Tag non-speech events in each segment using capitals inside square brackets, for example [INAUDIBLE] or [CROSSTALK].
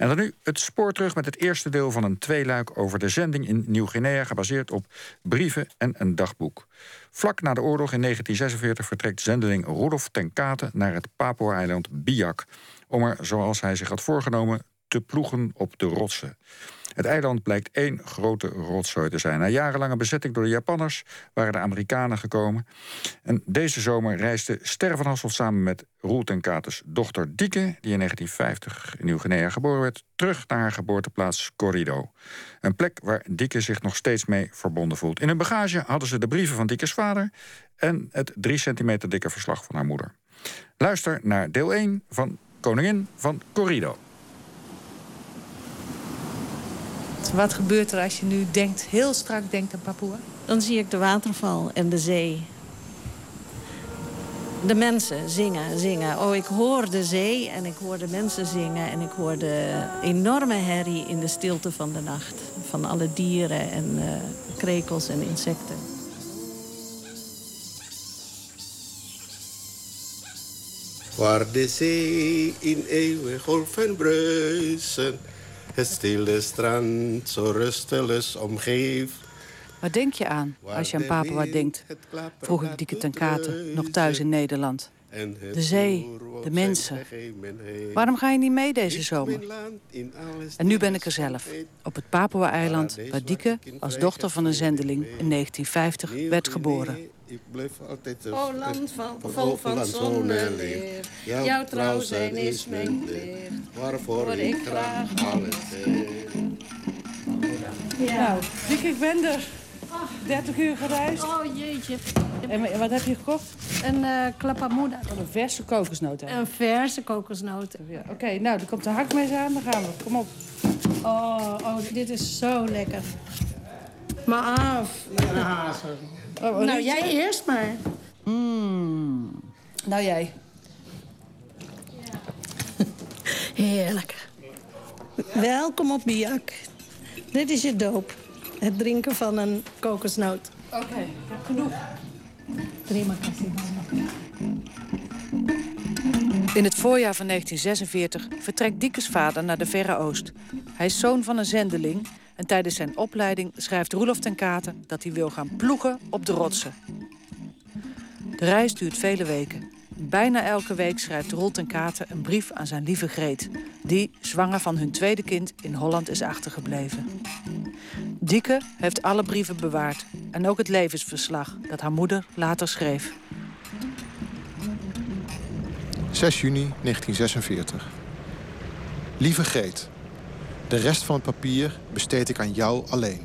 En dan nu het spoor terug met het eerste deel van een tweeluik over de zending in Nieuw-Guinea, gebaseerd op brieven en een dagboek. Vlak na de oorlog in 1946 vertrekt zendeling Rudolf ten Kate naar het Papua-eiland Biak. Om er, zoals hij zich had voorgenomen, te ploegen op de rotsen. Het eiland blijkt één grote rotzooi te zijn. Na jarenlange bezetting door de Japanners waren de Amerikanen gekomen. En deze zomer reisde Ster van Hasselt samen met Roel ten Kates dochter Dieke... die in 1950 in Nieuw-Guinea geboren werd... terug naar haar geboorteplaats Corrido. Een plek waar Dieke zich nog steeds mee verbonden voelt. In hun bagage hadden ze de brieven van Diekes vader... en het drie centimeter dikke verslag van haar moeder. Luister naar deel 1 van Koningin van Corrido. Wat gebeurt er als je nu denkt, heel strak denkt aan Papua? Dan zie ik de waterval en de zee. De mensen zingen, zingen. Oh, ik hoor de zee en ik hoor de mensen zingen... en ik hoor de enorme herrie in de stilte van de nacht. Van alle dieren en uh, krekels en insecten. Waar de zee in eeuwig golven bruisen het stille strand zo rusteloos omgeeft. Wat denk je aan als je aan Papua denkt? Vroeg ik Dieke ten Katen, nog thuis in Nederland. De zee, de mensen. Waarom ga je niet mee deze zomer? En nu ben ik er zelf, op het Papua-eiland... waar Dieke als dochter van een zendeling in 1950 werd geboren. Ik blijf altijd... Oh, land van, vol van zon en leer. Jouw trouw zijn is mijn leer. Waarvoor ik graag alles Ja. Nou, Dick, ik ben er. 30 uur gereisd. Oh, jeetje. En wat heb je gekocht? Een uh, klapamuda. Oh, een verse kokosnoot. Een verse kokosnoot. Ja, Oké, nou, er komt de hakmes aan. Dan gaan we. Kom op. Oh, oh dit is zo lekker. Maar af. Ja, sorry. Oh, nou, jij eerst maar. Mm. Nou, jij. Heerlijk. Welkom op Biak. Dit is je doop. Het drinken van een kokosnoot. Oké, okay, genoeg. Prima. In het voorjaar van 1946 vertrekt Diekes vader naar de Verre Oost. Hij is zoon van een zendeling en tijdens zijn opleiding schrijft Roelof ten Katen dat hij wil gaan ploegen op de rotsen. De reis duurt vele weken. Bijna elke week schrijft Roel ten Katen een brief aan zijn lieve Greet... die, zwanger van hun tweede kind, in Holland is achtergebleven. Dieke heeft alle brieven bewaard en ook het levensverslag dat haar moeder later schreef. 6 juni 1946. Lieve Greet, de rest van het papier besteed ik aan jou alleen.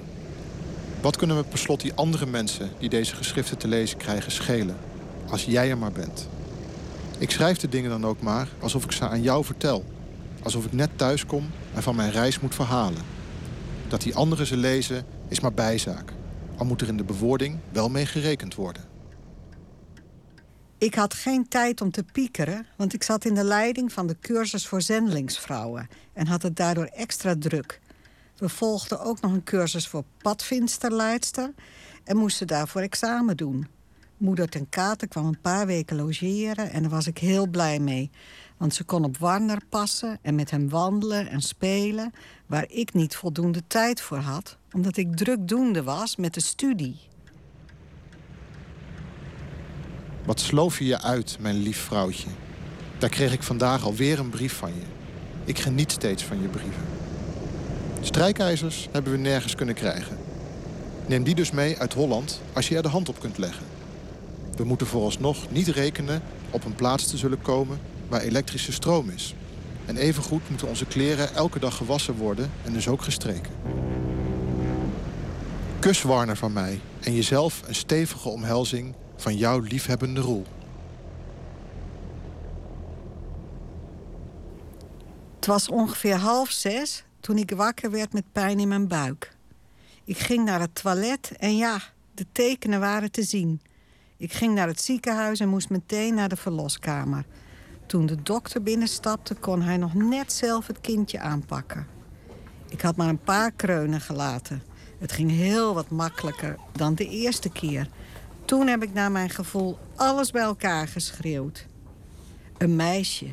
Wat kunnen we per slot die andere mensen die deze geschriften te lezen krijgen schelen, als jij er maar bent? Ik schrijf de dingen dan ook maar alsof ik ze aan jou vertel. Alsof ik net thuis kom en van mijn reis moet verhalen. Dat die anderen ze lezen is maar bijzaak. Al moet er in de bewoording wel mee gerekend worden. Ik had geen tijd om te piekeren, want ik zat in de leiding van de cursus voor zendelingsvrouwen en had het daardoor extra druk. We volgden ook nog een cursus voor padvinsterleidster en moesten daarvoor examen doen. Moeder ten Katen kwam een paar weken logeren en daar was ik heel blij mee. Want ze kon op Warner passen en met hem wandelen en spelen... waar ik niet voldoende tijd voor had, omdat ik drukdoende was met de studie. Wat sloof je je uit, mijn lief vrouwtje. Daar kreeg ik vandaag alweer een brief van je. Ik geniet steeds van je brieven. Strijkijzers hebben we nergens kunnen krijgen. Neem die dus mee uit Holland als je er de hand op kunt leggen. We moeten vooralsnog niet rekenen op een plaats te zullen komen waar elektrische stroom is. En evengoed moeten onze kleren elke dag gewassen worden en dus ook gestreken. Kus Warner van mij en jezelf een stevige omhelzing van jouw liefhebbende Roel. Het was ongeveer half zes toen ik wakker werd met pijn in mijn buik. Ik ging naar het toilet en ja, de tekenen waren te zien. Ik ging naar het ziekenhuis en moest meteen naar de verloskamer. Toen de dokter binnenstapte, kon hij nog net zelf het kindje aanpakken. Ik had maar een paar kreunen gelaten. Het ging heel wat makkelijker dan de eerste keer. Toen heb ik naar mijn gevoel alles bij elkaar geschreeuwd. Een meisje.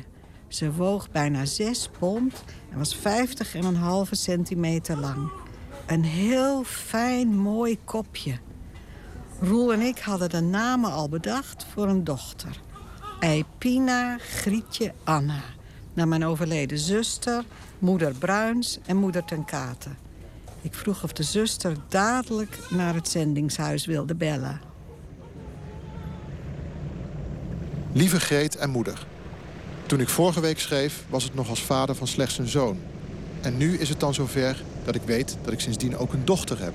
Ze woog bijna 6 pond en was 50,5 centimeter lang. Een heel fijn, mooi kopje. Roel en ik hadden de namen al bedacht voor een dochter. Eipina Grietje Anna. Naar mijn overleden zuster, moeder Bruins en moeder ten Katen. Ik vroeg of de zuster dadelijk naar het zendingshuis wilde bellen. Lieve Greet en moeder. Toen ik vorige week schreef, was het nog als vader van slechts een zoon. En nu is het dan zover dat ik weet dat ik sindsdien ook een dochter heb.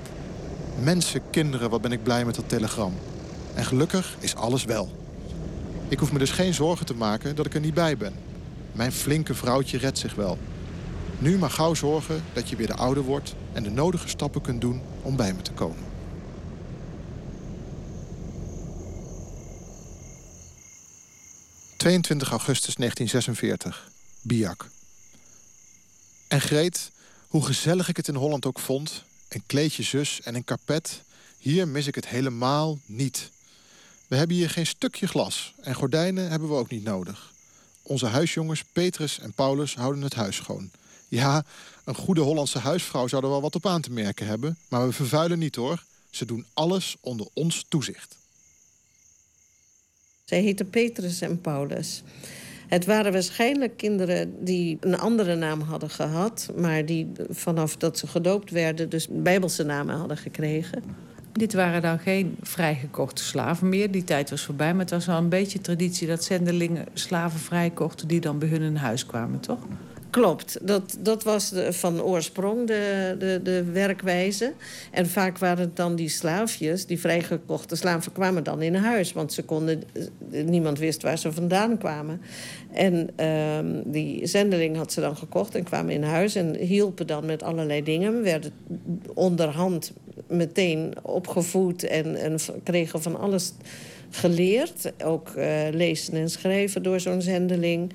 Mensen, kinderen, wat ben ik blij met dat telegram. En gelukkig is alles wel. Ik hoef me dus geen zorgen te maken dat ik er niet bij ben. Mijn flinke vrouwtje redt zich wel. Nu maar gauw zorgen dat je weer de ouder wordt... en de nodige stappen kunt doen om bij me te komen. ...22 augustus 1946. Biak. En Greet, hoe gezellig ik het in Holland ook vond... een kleedje zus en een karpet... hier mis ik het helemaal niet. We hebben hier geen stukje glas... en gordijnen hebben we ook niet nodig. Onze huisjongens Petrus en Paulus houden het huis schoon... Ja, een goede Hollandse huisvrouw zou er wel wat op aan te merken hebben. Maar we vervuilen niet hoor. Ze doen alles onder ons toezicht. Zij heten Petrus en Paulus. Het waren waarschijnlijk kinderen die een andere naam hadden gehad... maar die vanaf dat ze gedoopt werden dus bijbelse namen hadden gekregen. Dit waren dan geen vrijgekochte slaven meer. Die tijd was voorbij, maar het was al een beetje traditie... dat zendelingen slaven vrijkochten die dan bij hun in huis kwamen, toch? Klopt, dat, dat was de, van oorsprong de, de, de werkwijze. En vaak waren het dan die slaafjes, die vrijgekochte slaven, kwamen dan in huis. Want ze konden, niemand wist waar ze vandaan kwamen. En uh, die zendeling had ze dan gekocht en kwamen in huis en hielpen dan met allerlei dingen. Werden onderhand meteen opgevoed en, en kregen van alles geleerd. Ook uh, lezen en schrijven door zo'n zendeling.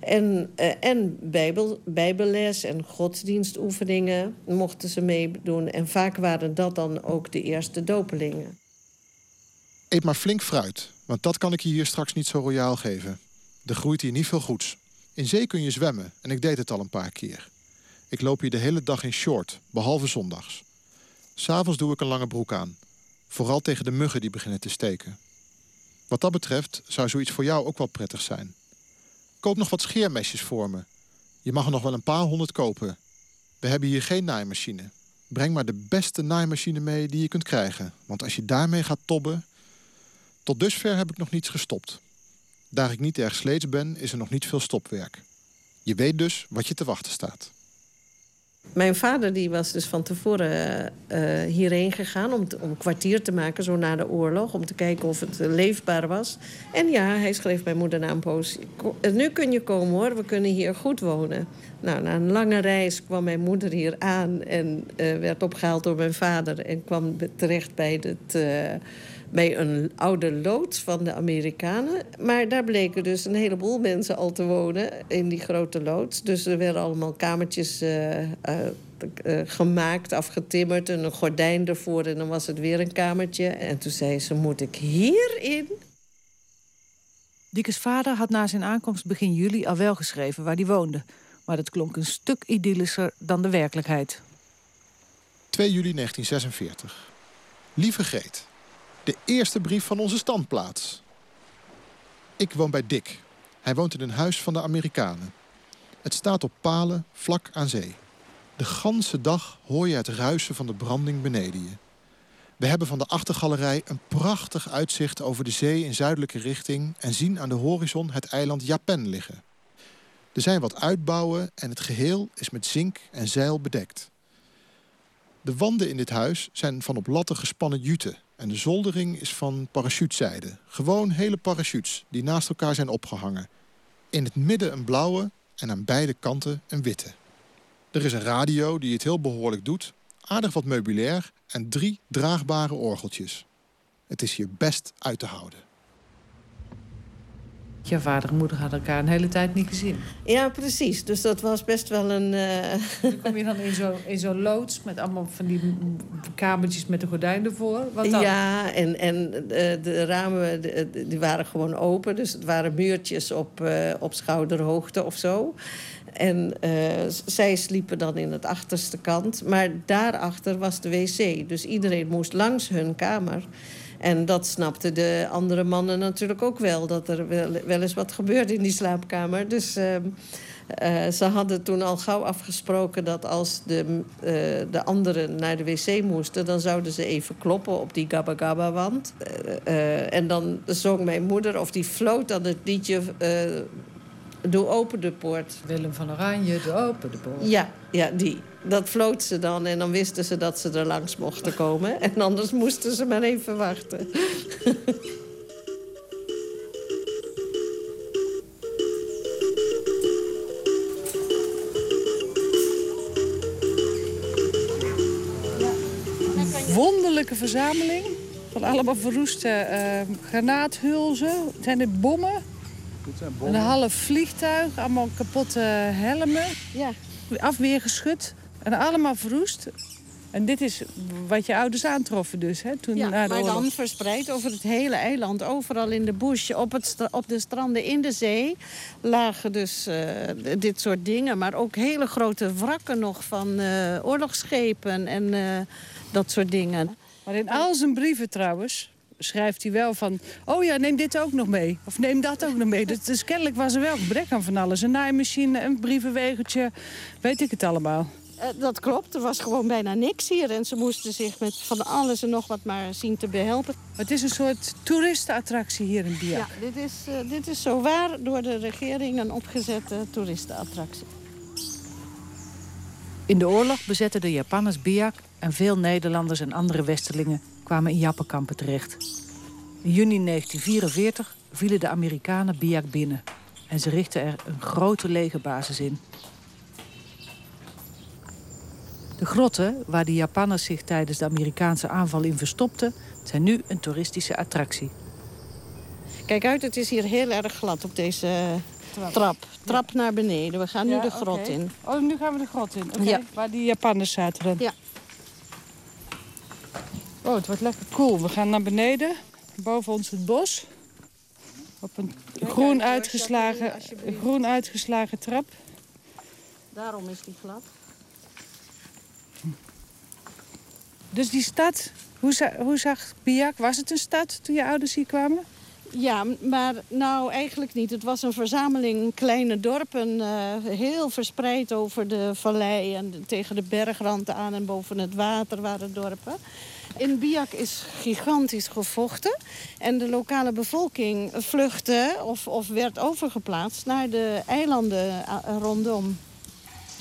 En, uh, en bijbel, bijbelles en godsdienstoefeningen mochten ze meedoen. En vaak waren dat dan ook de eerste dopelingen. Eet maar flink fruit, want dat kan ik je hier straks niet zo royaal geven. Er groeit hier niet veel goeds. In zee kun je zwemmen en ik deed het al een paar keer. Ik loop hier de hele dag in short, behalve zondags. S'avonds doe ik een lange broek aan. Vooral tegen de muggen die beginnen te steken. Wat dat betreft zou zoiets voor jou ook wel prettig zijn. Koop nog wat scheermesjes voor me. Je mag er nog wel een paar honderd kopen. We hebben hier geen naaimachine. Breng maar de beste naaimachine mee die je kunt krijgen. Want als je daarmee gaat tobben... Tot dusver heb ik nog niets gestopt. Daar ik niet erg sleets ben, is er nog niet veel stopwerk. Je weet dus wat je te wachten staat. Mijn vader die was dus van tevoren uh, hierheen gegaan om, om kwartier te maken, zo na de oorlog, om te kijken of het leefbaar was. En ja, hij schreef mijn moeder na een poos: Nu kun je komen hoor, we kunnen hier goed wonen. Nou, na een lange reis kwam mijn moeder hier aan en werd opgehaald door mijn vader en kwam terecht bij het. Bij een oude loods van de Amerikanen. Maar daar bleken dus een heleboel mensen al te wonen in die grote loods. Dus er werden allemaal kamertjes uh, uh, uh, gemaakt, afgetimmerd... en een gordijn ervoor en dan was het weer een kamertje. En toen zei ze, moet ik hierin? Diekes vader had na zijn aankomst begin juli al wel geschreven waar hij woonde. Maar dat klonk een stuk idyllischer dan de werkelijkheid. 2 juli 1946. Lieve Greet, de eerste brief van onze standplaats. Ik woon bij Dick. Hij woont in een huis van de Amerikanen. Het staat op palen vlak aan zee. De ganse dag hoor je het ruisen van de branding beneden je. We hebben van de achtergalerij een prachtig uitzicht over de zee in zuidelijke richting... en zien aan de horizon het eiland Japan liggen. Er zijn wat uitbouwen en het geheel is met zink en zeil bedekt. De wanden in dit huis zijn van op latten gespannen jute... en de zoldering is van parachutezijde. Gewoon hele parachutes die naast elkaar zijn opgehangen. In het midden een blauwe en aan beide kanten een witte. Er is een radio die het heel behoorlijk doet, aardig wat meubilair... en drie draagbare orgeltjes. Het is hier best uit te houden. Je vader en moeder hadden elkaar een hele tijd niet gezien. Ja, precies. Dus dat was best wel een... Uh... Dan kom je dan in zo'n zo loods met allemaal van die kamertjes met de gordijnen voor? Wat dan? Ja, en, en de, de ramen die waren gewoon open. Dus het waren muurtjes op, uh, op schouderhoogte of zo. En uh, zij sliepen dan in het achterste kant. Maar daarachter was de wc. Dus iedereen moest langs hun kamer. En dat snapten de andere mannen natuurlijk ook wel. Dat er wel, wel eens wat gebeurde in die slaapkamer. Dus uh, uh, ze hadden toen al gauw afgesproken dat als de, uh, de anderen naar de wc moesten... dan zouden ze even kloppen op die Gabba Gabba wand. en dan zong mijn moeder, of die floot dan het liedje... Doe open de poort. Willem van Oranje, doe open de poort. Ja, ja, die. Dat floot ze dan en dan wisten ze dat ze er langs mochten komen. En anders moesten ze maar even wachten. Wonderlijke verzameling van allemaal verroeste uh, granaathulzen. Zijn dit bommen? Een half vliegtuig, allemaal kapotte helmen. Ja. Afweergeschud en allemaal verroest. En dit is wat je ouders aantroffen dus, hè? Toen ja, maar oorlog. dan verspreid over het hele eiland. Overal in de bush, op, het op de stranden in de zee... lagen dus uh, dit soort dingen. Maar ook hele grote wrakken nog van uh, oorlogsschepen en uh, dat soort dingen. Maar in al zijn brieven trouwens schrijft hij wel van... oh ja, neem dit ook nog mee. Of neem dat ook nog mee. Dus, dus kennelijk was er wel gebrek aan van alles. Een naaimachine, een brievenwegertje, weet ik het allemaal. Uh, dat klopt, er was gewoon bijna niks hier. En ze moesten zich met van alles en nog wat maar zien te behelpen. Het is een soort toeristenattractie hier in Biak. Ja, dit is, uh, dit is zo waar door de regering een opgezette toeristenattractie. In de oorlog bezetten de Japanners Biak... en veel Nederlanders en andere Westerlingen kwamen in Jappenkampen terecht. In juni 1944 vielen de Amerikanen Biak binnen. En ze richtten er een grote legerbasis in. De grotten waar de Japanners zich tijdens de Amerikaanse aanval in verstopten... zijn nu een toeristische attractie. Kijk uit, het is hier heel erg glad op deze trap. Trap, trap naar beneden. We gaan nu ja, de grot okay. in. Oh, nu gaan we de grot in. Okay. Ja. Waar die Japanners zaten. Ja. Oh, het wordt lekker cool. We gaan naar beneden. Boven ons het bos. Op een groen uitgeslagen, groen uitgeslagen trap. Daarom is die glad. Dus die stad, hoe, hoe zag Biak? Was het een stad toen je ouders hier kwamen? Ja, maar nou eigenlijk niet. Het was een verzameling kleine dorpen, uh, heel verspreid over de vallei en tegen de bergrand aan en boven het water waren dorpen. In Biak is gigantisch gevochten en de lokale bevolking vluchtte of, of werd overgeplaatst naar de eilanden rondom.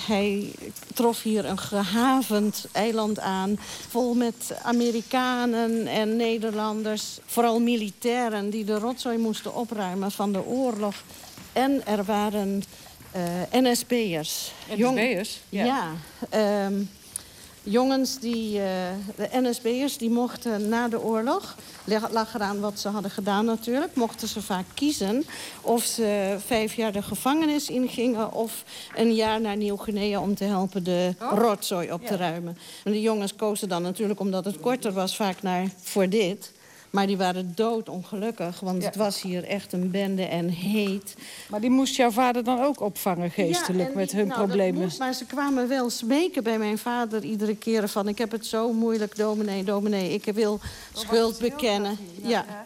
Hij trof hier een gehavend eiland aan, vol met Amerikanen en Nederlanders. Vooral militairen die de rotzooi moesten opruimen van de oorlog. En er waren uh, NSB'ers. NSB'ers? Ja. ja um, jongens die, uh, de NSB'ers, die mochten na de oorlog, lag eraan wat ze hadden gedaan natuurlijk, mochten ze vaak kiezen of ze vijf jaar de gevangenis ingingen of een jaar naar Nieuw-Guinea om te helpen de oh. rotzooi op ja. te ruimen. En de jongens kozen dan natuurlijk, omdat het korter was, vaak naar voor dit. Maar die waren doodongelukkig, want ja. het was hier echt een bende en heet. Maar die moest jouw vader dan ook opvangen geestelijk ja, met die, hun nou, problemen? Moest, maar ze kwamen wel smeken bij mijn vader iedere keer van... ik heb het zo moeilijk, dominee, dominee, ik wil schuld bekennen. Ja, ja.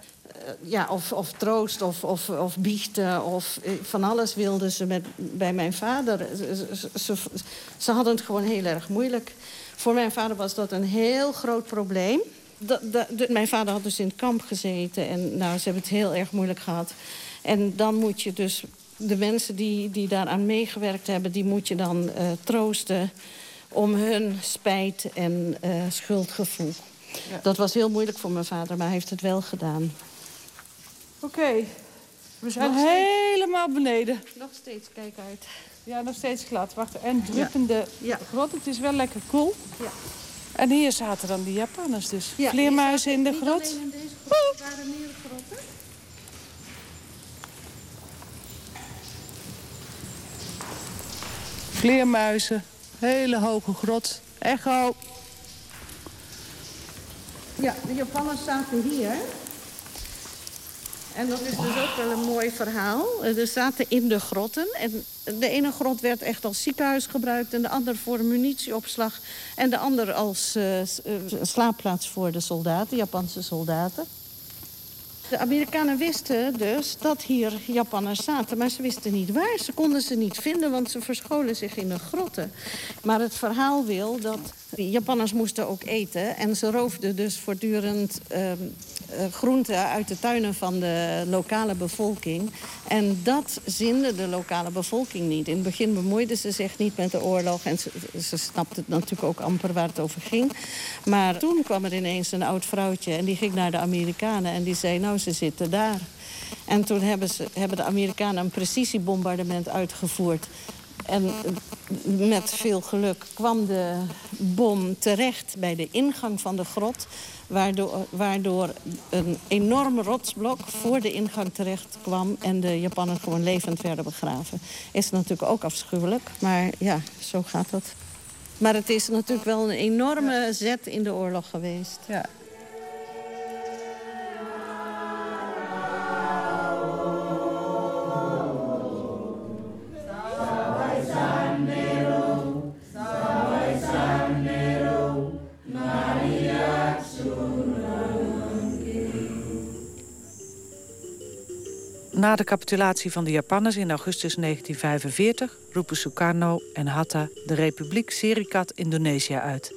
ja of, of, troost of, of, of biechten of van alles wilden ze met, bij mijn vader. Ze, ze, ze hadden het gewoon heel erg moeilijk. Voor mijn vader was dat een heel groot probleem. De, de, de, mijn vader had dus in het kamp gezeten en nou, ze hebben het heel erg moeilijk gehad. En dan moet je dus de mensen die, die daaraan meegewerkt hebben... die moet je dan uh, troosten om hun spijt en uh, schuldgevoel. Ja. Dat was heel moeilijk voor mijn vader, maar hij heeft het wel gedaan. Oké, okay. we zijn nog helemaal steeds, beneden. Nog steeds, kijk uit. Ja, nog steeds glad. Wacht, en druppende ja. Ja. grot. Het is wel lekker koel. Ja. En hier zaten dan die Japanners dus. Vleermuizen in de grot. in deze grot, waren meer grotten. Vleermuizen, hele hoge grot. Echo. Ja, de Japanners zaten hier. En dat is dus ook wel een mooi verhaal. Eh, er zaten in de grotten en de ene grot werd echt als ziekenhuis gebruikt... en de andere voor munitieopslag. En de andere als uh, slaapplaats voor de soldaten, Japanse soldaten. De Amerikanen wisten dus dat hier Japanners zaten, maar ze wisten niet waar. Ze konden ze niet vinden, want ze verscholen zich in de grotten. Maar het verhaal wil dat Japanners moesten ook eten... en ze roofden dus voortdurend uh, groenten uit de tuinen van de lokale bevolking. En dat zinde de lokale bevolking niet. In het begin bemoeiden ze zich niet met de oorlog... en ze, ze snapten natuurlijk ook amper waar het over ging. Maar toen kwam er ineens een oud vrouwtje en die ging naar de Amerikanen... en die zei, nou, ze zitten daar. En toen hebben, ze, hebben de Amerikanen een precisiebombardement uitgevoerd. En met veel geluk kwam de bom terecht bij de ingang van de grot... waardoor, waardoor een enorm rotsblok voor de ingang terecht kwam... en de Japanners gewoon levend werden begraven. Is natuurlijk ook afschuwelijk, maar ja, zo gaat dat. Maar het is natuurlijk wel een enorme zet in de oorlog geweest. Ja, de capitulatie van de Japanners in augustus 1945... roepen Sukarno en Hatta de Republiek Serikat Indonesië uit.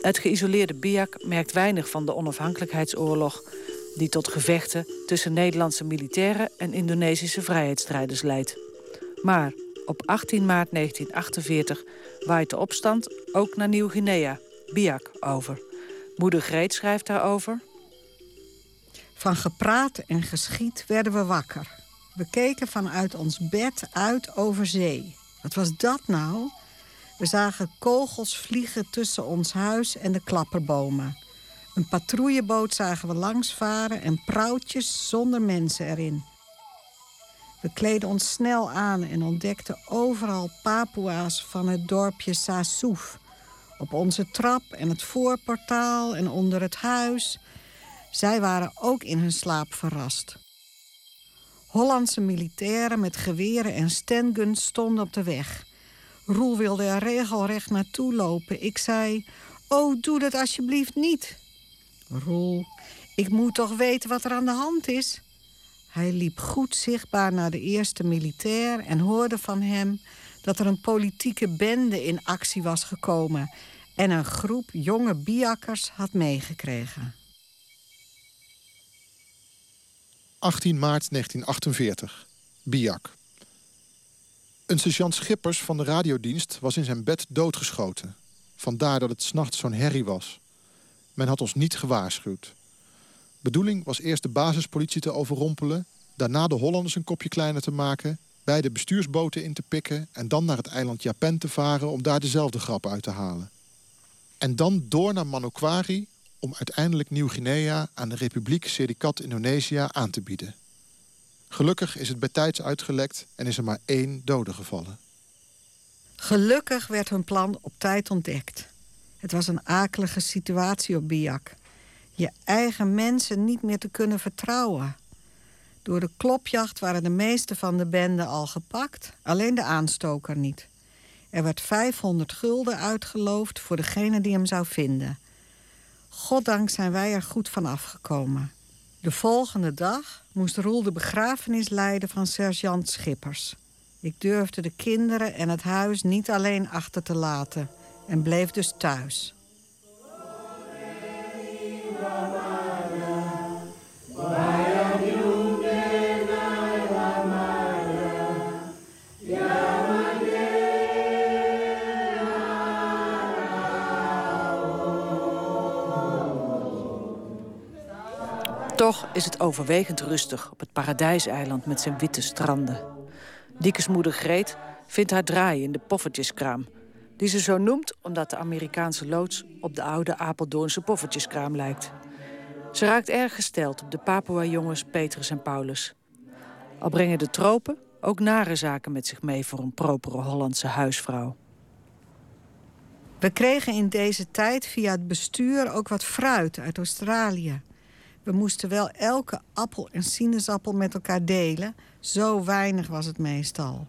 Het geïsoleerde Biak merkt weinig van de onafhankelijkheidsoorlog... die tot gevechten tussen Nederlandse militairen en Indonesische vrijheidsstrijders leidt. Maar op 18 maart 1948 waait de opstand ook naar Nieuw-Guinea, Biak, over. Moeder Greet schrijft daarover... Van gepraat en geschiet werden we wakker. We keken vanuit ons bed uit over zee. Wat was dat nou? We zagen kogels vliegen tussen ons huis en de klapperbomen. Een patrouilleboot zagen we langsvaren en prauwtjes zonder mensen erin. We kleden ons snel aan en ontdekten overal Papua's van het dorpje Sasouf. Op onze trap en het voorportaal en onder het huis. Zij waren ook in hun slaap verrast. Hollandse militairen met geweren en standguns stonden op de weg. Roel wilde er regelrecht naartoe lopen. Ik zei, oh, doe dat alsjeblieft niet. Roel, ik moet toch weten wat er aan de hand is? Hij liep goed zichtbaar naar de eerste militair en hoorde van hem dat er een politieke bende in actie was gekomen en een groep jonge biakkers had meegekregen. 18 maart 1948. Biak. Een sergeant Schippers van de radiodienst was in zijn bed doodgeschoten. Vandaar dat het s'nachts zo'n herrie was. Men had ons niet gewaarschuwd. Bedoeling was eerst de basispolitie te overrompelen... daarna de Hollanders een kopje kleiner te maken... beide bestuursboten in te pikken... en dan naar het eiland Japan te varen om daar dezelfde grap uit te halen. En dan door naar Manokwari om uiteindelijk Nieuw-Guinea aan de Republiek Serikat Indonesië aan te bieden. Gelukkig is het bij tijds uitgelekt en is er maar één dode gevallen. Gelukkig werd hun plan op tijd ontdekt. Het was een akelige situatie op Biak. Je eigen mensen niet meer te kunnen vertrouwen. Door de klopjacht waren de meeste van de bende al gepakt, alleen de aanstoker niet. Er werd 500 gulden uitgeloofd voor degene die hem zou vinden. Goddank zijn wij er goed van afgekomen. De volgende dag moest Roel de begrafenis leiden van sergeant Schippers. Ik durfde de kinderen en het huis niet alleen achter te laten en bleef dus thuis. Toch is het overwegend rustig op het paradijseiland met zijn witte stranden. Diekes moeder Greet vindt haar draai in de poffertjeskraam. Die ze zo noemt omdat de Amerikaanse loods op de oude Apeldoornse poffertjeskraam lijkt. Ze raakt erg gesteld op de Papua-jongens Petrus en Paulus. Al brengen de tropen, ook nare zaken met zich mee voor een propere Hollandse huisvrouw. We kregen in deze tijd via het bestuur ook wat fruit uit Australië. We moesten wel elke appel en sinaasappel met elkaar delen. Zo weinig was het meestal.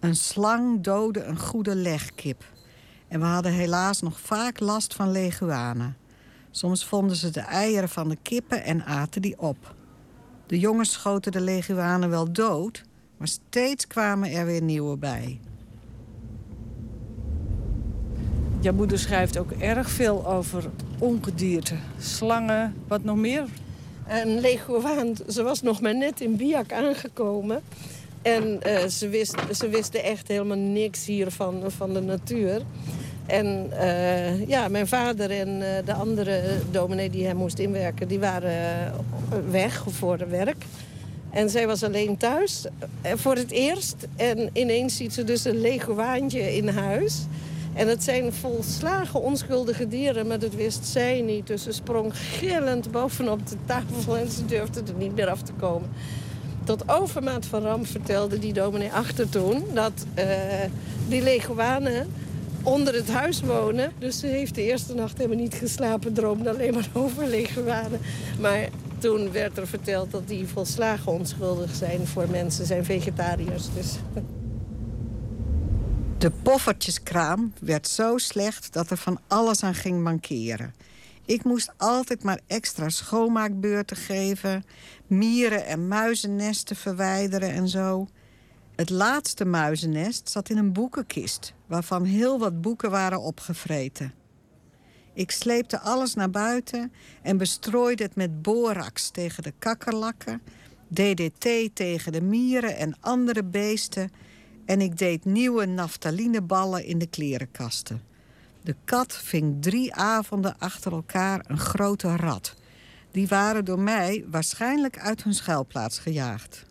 Een slang doodde een goede legkip. En we hadden helaas nog vaak last van leguanen. Soms vonden ze de eieren van de kippen en aten die op. De jongens schoten de leguanen wel dood, maar steeds kwamen er weer nieuwe bij. Jouw moeder schrijft ook erg veel over ongedierte. Slangen, wat nog meer? Een leguaan, ze was nog maar net in Biak aangekomen. En uh, ze, wist, ze wisten echt helemaal niks hier van, van de natuur. En uh, ja, mijn vader en uh, de andere dominee die hem moest inwerken... die waren weg voor het werk. En zij was alleen thuis voor het eerst. En ineens ziet ze dus een leguaantje in huis... En het zijn volslagen onschuldige dieren, maar dat wist zij niet. Dus ze sprong gillend bovenop de tafel en ze durfde er niet meer af te komen. Tot overmaat van ramp vertelde die dominee achter toen... dat uh, die leguanen onder het huis wonen. Dus ze heeft de eerste nacht helemaal niet geslapen, droomde alleen maar [LAUGHS] over leguanen. Maar toen werd er verteld dat die volslagen onschuldig zijn voor mensen, zijn vegetariërs. Dus... De poffertjeskraam werd zo slecht dat er van alles aan ging mankeren. Ik moest altijd maar extra schoonmaakbeurten geven, mieren en muizennesten verwijderen en zo. Het laatste muizennest zat in een boekenkist, waarvan heel wat boeken waren opgevreten. Ik sleepte alles naar buiten en bestrooide het met borax tegen de kakkerlakken, DDT tegen de mieren en andere beesten en ik deed nieuwe naftalineballen in de klerenkasten. De kat ving drie avonden achter elkaar een grote rat. Die waren door mij waarschijnlijk uit hun schuilplaats gejaagd.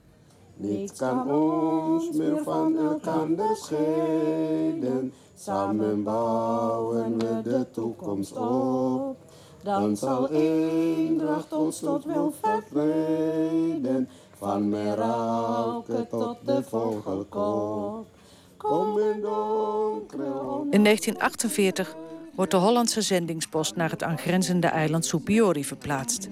Niets kan ons meer van elkaar scheiden. Samen bouwen we de toekomst op. Dan zal eendracht ons tot welvaart leiden. Van Merauke tot de vogelkop. Kom in donkere In 1948 wordt de Hollandse zendingspost naar het aangrenzende eiland Supiori verplaatst.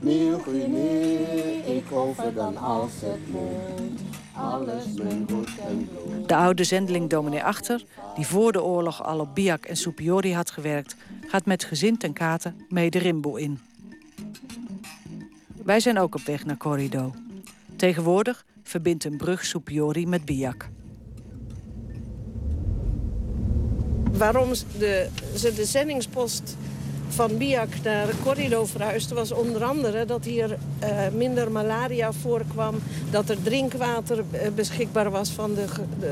Nieuw-Guinea, ik over dan als het moet. Alles mijn goed en bloed. De oude zendeling dominee Achter, die voor de oorlog al op Biak en Supiori had gewerkt... gaat met gezin ten katen mee de Rimbo in. Wij zijn ook op weg naar Corrido. Tegenwoordig verbindt een brug Supiori met Biak. Waarom de, ze de zendingspost van Biak naar Corrido verhuisde... was onder andere dat hier uh, minder malaria voorkwam... dat er drinkwater uh, beschikbaar was van de,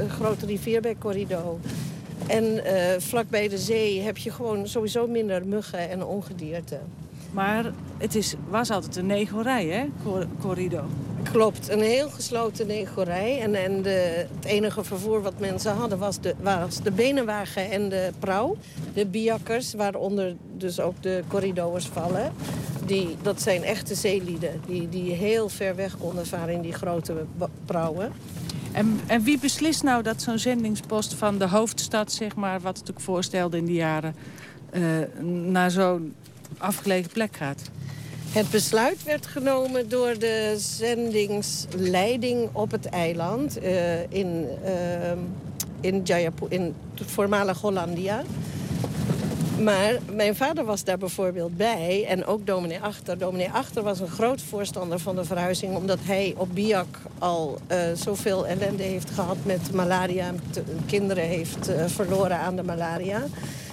grote rivier bij Corrido. En uh, vlakbij de zee heb je gewoon sowieso minder muggen en ongedierte. Maar het is, was altijd een negorij, hè, Corrido? Klopt, een heel gesloten negorij. En, en de, het enige vervoer wat mensen hadden was de, was de benenwagen en de prauw. De biakkers, waaronder dus ook de corridoors vallen. Die, dat zijn echte zeelieden die, die heel ver weg konden varen in die grote prauwen. En, en wie beslist nou dat zo'n zendingspost van de hoofdstad, zeg maar, wat het ook voorstelde in die jaren, uh, naar zo'n afgelegen plek gaat? Het besluit werd genomen door de zendingsleiding op het eiland uh, in, uh, in Jaipur, in voormalig Hollandia. Maar mijn vader was daar bijvoorbeeld bij en ook dominee Achter. Dominee Achter was een groot voorstander van de verhuizing... omdat hij op Biak al uh, zoveel ellende heeft gehad met malaria... kinderen heeft verloren aan de malaria.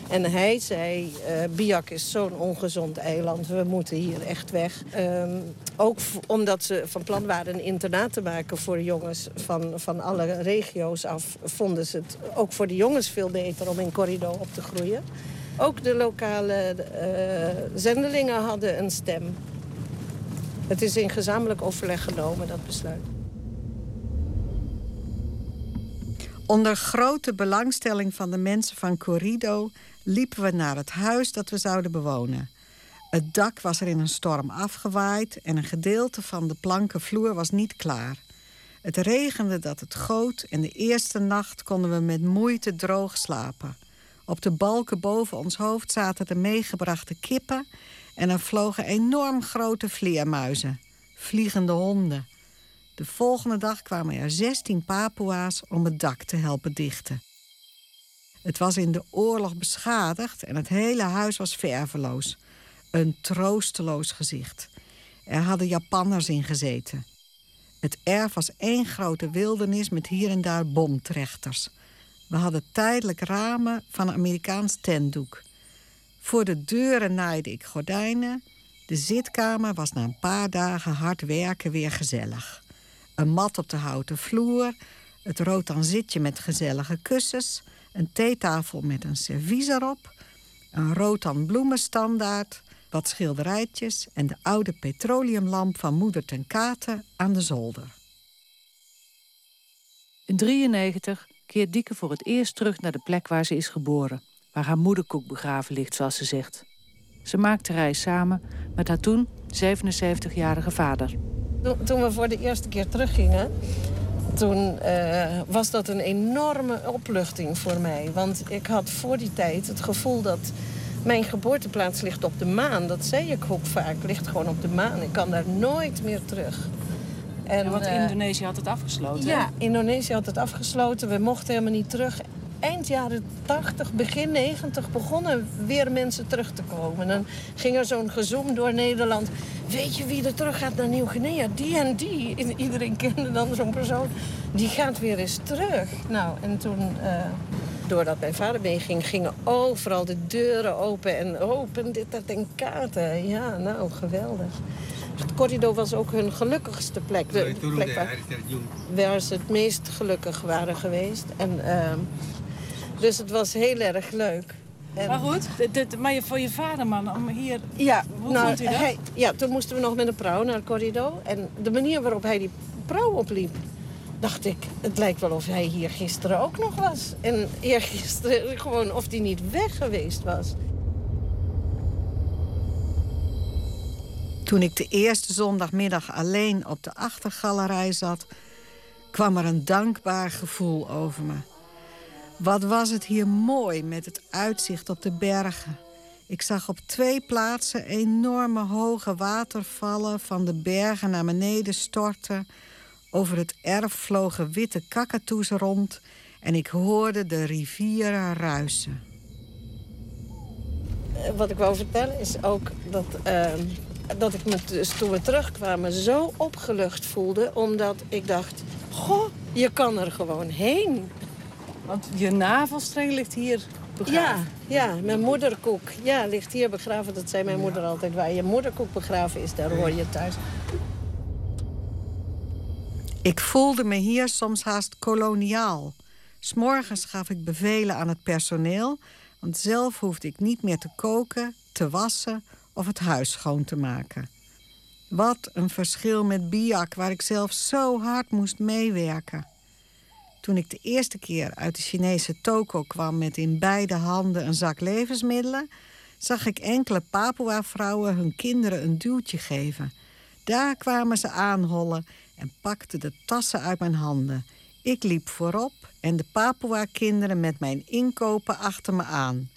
En hij zei, uh, Biak is zo'n ongezond eiland, we moeten hier echt weg. Um, ook omdat ze van plan waren een internaat te maken voor jongens van, van alle regio's af... vonden ze het ook voor de jongens veel beter om in Corrido op te groeien. Ook de lokale uh, zendelingen hadden een stem. Het is in gezamenlijk overleg genomen, dat besluit. Onder grote belangstelling van de mensen van Corrido liepen we naar het huis dat we zouden bewonen. Het dak was er in een storm afgewaaid en een gedeelte van de planken vloer was niet klaar. Het regende dat het goot en de eerste nacht konden we met moeite droog slapen. Op de balken boven ons hoofd zaten de meegebrachte kippen en er vlogen enorm grote vleermuizen, vliegende honden. De volgende dag kwamen er 16 Papua's om het dak te helpen dichten. Het was in de oorlog beschadigd en het hele huis was verveloos. Een troosteloos gezicht. Er hadden Japanners in gezeten. Het erf was één grote wildernis met hier en daar bomtrechters. We hadden tijdelijk ramen van Amerikaans tentdoek. Voor de deuren naaide ik gordijnen. De zitkamer was na een paar dagen hard werken weer gezellig. Een mat op de houten vloer, het rotanzitje met gezellige kussens, een theetafel met een servies erop, een rotan bloemenstandaard, wat schilderijtjes en de oude petroleumlamp van moeder ten Kate aan de zolder. In 93 keert Dieke voor het eerst terug naar de plek waar ze is geboren. Waar haar moederkoek begraven ligt, zoals ze zegt. Ze maakt de reis samen met haar toen 77-jarige vader. Toen we voor de eerste keer teruggingen, toen uh, was dat een enorme opluchting voor mij. Want ik had voor die tijd het gevoel dat mijn geboorteplaats ligt op de maan. Dat zei ik ook vaak, ligt gewoon op de maan. Ik kan daar nooit meer terug. En, ja, want uh, Indonesië had het afgesloten. Ja, Indonesië had het afgesloten. We mochten helemaal niet terug eind jaren 80, begin 90 begonnen weer mensen terug te komen. Dan ging er zo'n gezoom door Nederland. Weet je wie er terug gaat naar Nieuw-Guinea? Die en die. iedereen kende dan zo'n persoon. Die gaat weer eens terug. Nou, en toen, uh, doordat mijn vader meeging, gingen overal de deuren open. En open dit, dat en kaarten. Ja, nou, geweldig. Het corridor was ook hun gelukkigste plek. De, plek waar, waar, ze het meest gelukkig waren geweest. En uh, dus het was heel erg leuk. En... Maar goed, maar voor je vader, man, om hier... Ja, Hoe nou, vond u dat? Hij, ja, toen moesten we nog met een prauw naar het corridor. En de manier waarop hij die prauw opliep... dacht ik, het lijkt wel of hij hier gisteren ook nog was. En eergisteren gewoon of hij niet weg geweest was. Toen ik de eerste zondagmiddag alleen op de achtergalerij zat... kwam er een dankbaar gevoel over me. Wat was het hier mooi met het uitzicht op de bergen. Ik zag op twee plaatsen enorme hoge watervallen... van de bergen naar beneden storten. Over het erf vlogen witte kakatoes rond... en ik hoorde de rivieren ruisen. Wat ik wou vertellen is ook dat, uh, dat ik me dus toen we terugkwamen... zo opgelucht voelde, omdat ik dacht... goh, je kan er gewoon heen. Want je navelstreng ligt hier begraven. Ja, ja, mijn moederkoek. Ja, ligt hier begraven. Dat zei mijn moeder altijd. Waar je moederkoek begraven is, daar hoor je thuis. Ik voelde me hier soms haast koloniaal. S'morgens gaf ik bevelen aan het personeel... want zelf hoefde ik niet meer te koken, te wassen of het huis schoon te maken. Wat een verschil met Biak, waar ik zelf zo hard moest meewerken. Toen ik de eerste keer uit de Chinese toko kwam met in beide handen een zak levensmiddelen, zag ik enkele Papua-vrouwen hun kinderen een duwtje geven. Daar kwamen ze aanhollen en pakten de tassen uit mijn handen. Ik liep voorop en de Papua-kinderen met mijn inkopen achter me aan.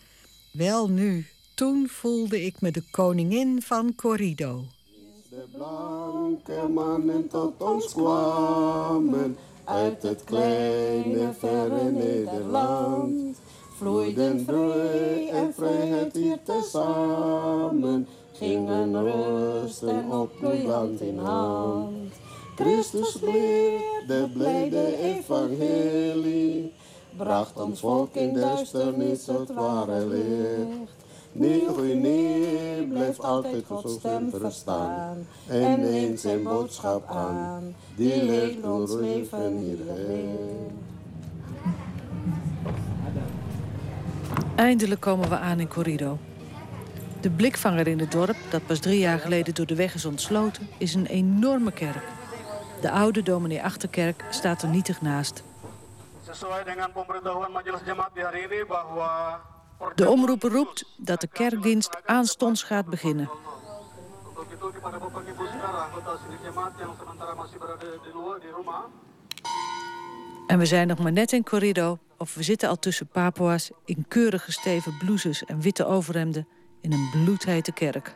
Wel nu, toen voelde ik me de koningin van Corrido. De blanke mannen tot ons kwamen uit het kleine verre Nederland. Vloeiden vreugde en vrijheid hier tezamen, gingen rust en opbloei hand in hand. Christus leer, de blijde evangelie, bracht ons volk in duisternis het ware licht. Nieuw-Guinea blijft altijd Gods stem verstaan en neemt zijn boodschap aan, die leeft ons leven hierheen. Eindelijk komen we aan in Corrido. De blikvanger in het dorp, dat pas drie jaar geleden door de weg is ontsloten, is een enorme kerk. De oude dominee Achterkerk staat er nietig naast. Sesuai dengan pemberitahuan Majelis Jemaat di hari ini bahwa De omroeper roept dat de kerkdienst aanstonds gaat beginnen. En we zijn nog maar net in Corrido, of we zitten al tussen Papua's... in keurig gesteven blouses en witte overhemden in een bloedhete kerk.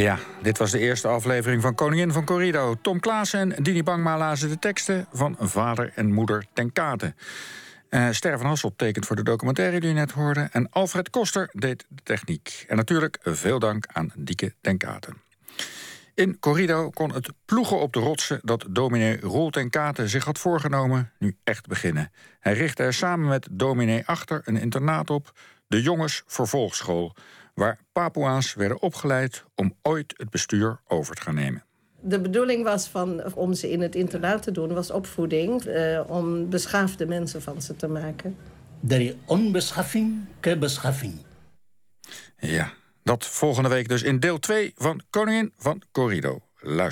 Ja, dit was de eerste aflevering van Koningin van Corrido. Tom Klaassen en Dini Bangma lazen de teksten van vader en moeder ten kate. Uh, Ster van Hasselt tekent voor de documentaire die u net hoorde. En Alfred Koster deed de techniek. En natuurlijk veel dank aan Dieke ten Kate. In Corrido kon het ploegen op de rotsen dat dominee Roel ten Kate zich had voorgenomen nu echt beginnen. Hij richtte er samen met dominee Achter een internaat op, de Jongens Vervolgschool waar Papua's werden opgeleid om ooit het bestuur over te gaan nemen. De bedoeling was van, om ze in het internaat te doen, was opvoeding. Eh, om beschaafde mensen van ze te maken. Dari onbeschaffing ke beschaffing. Ja, dat volgende week dus in deel 2 van Koningin van Corrido. Luister.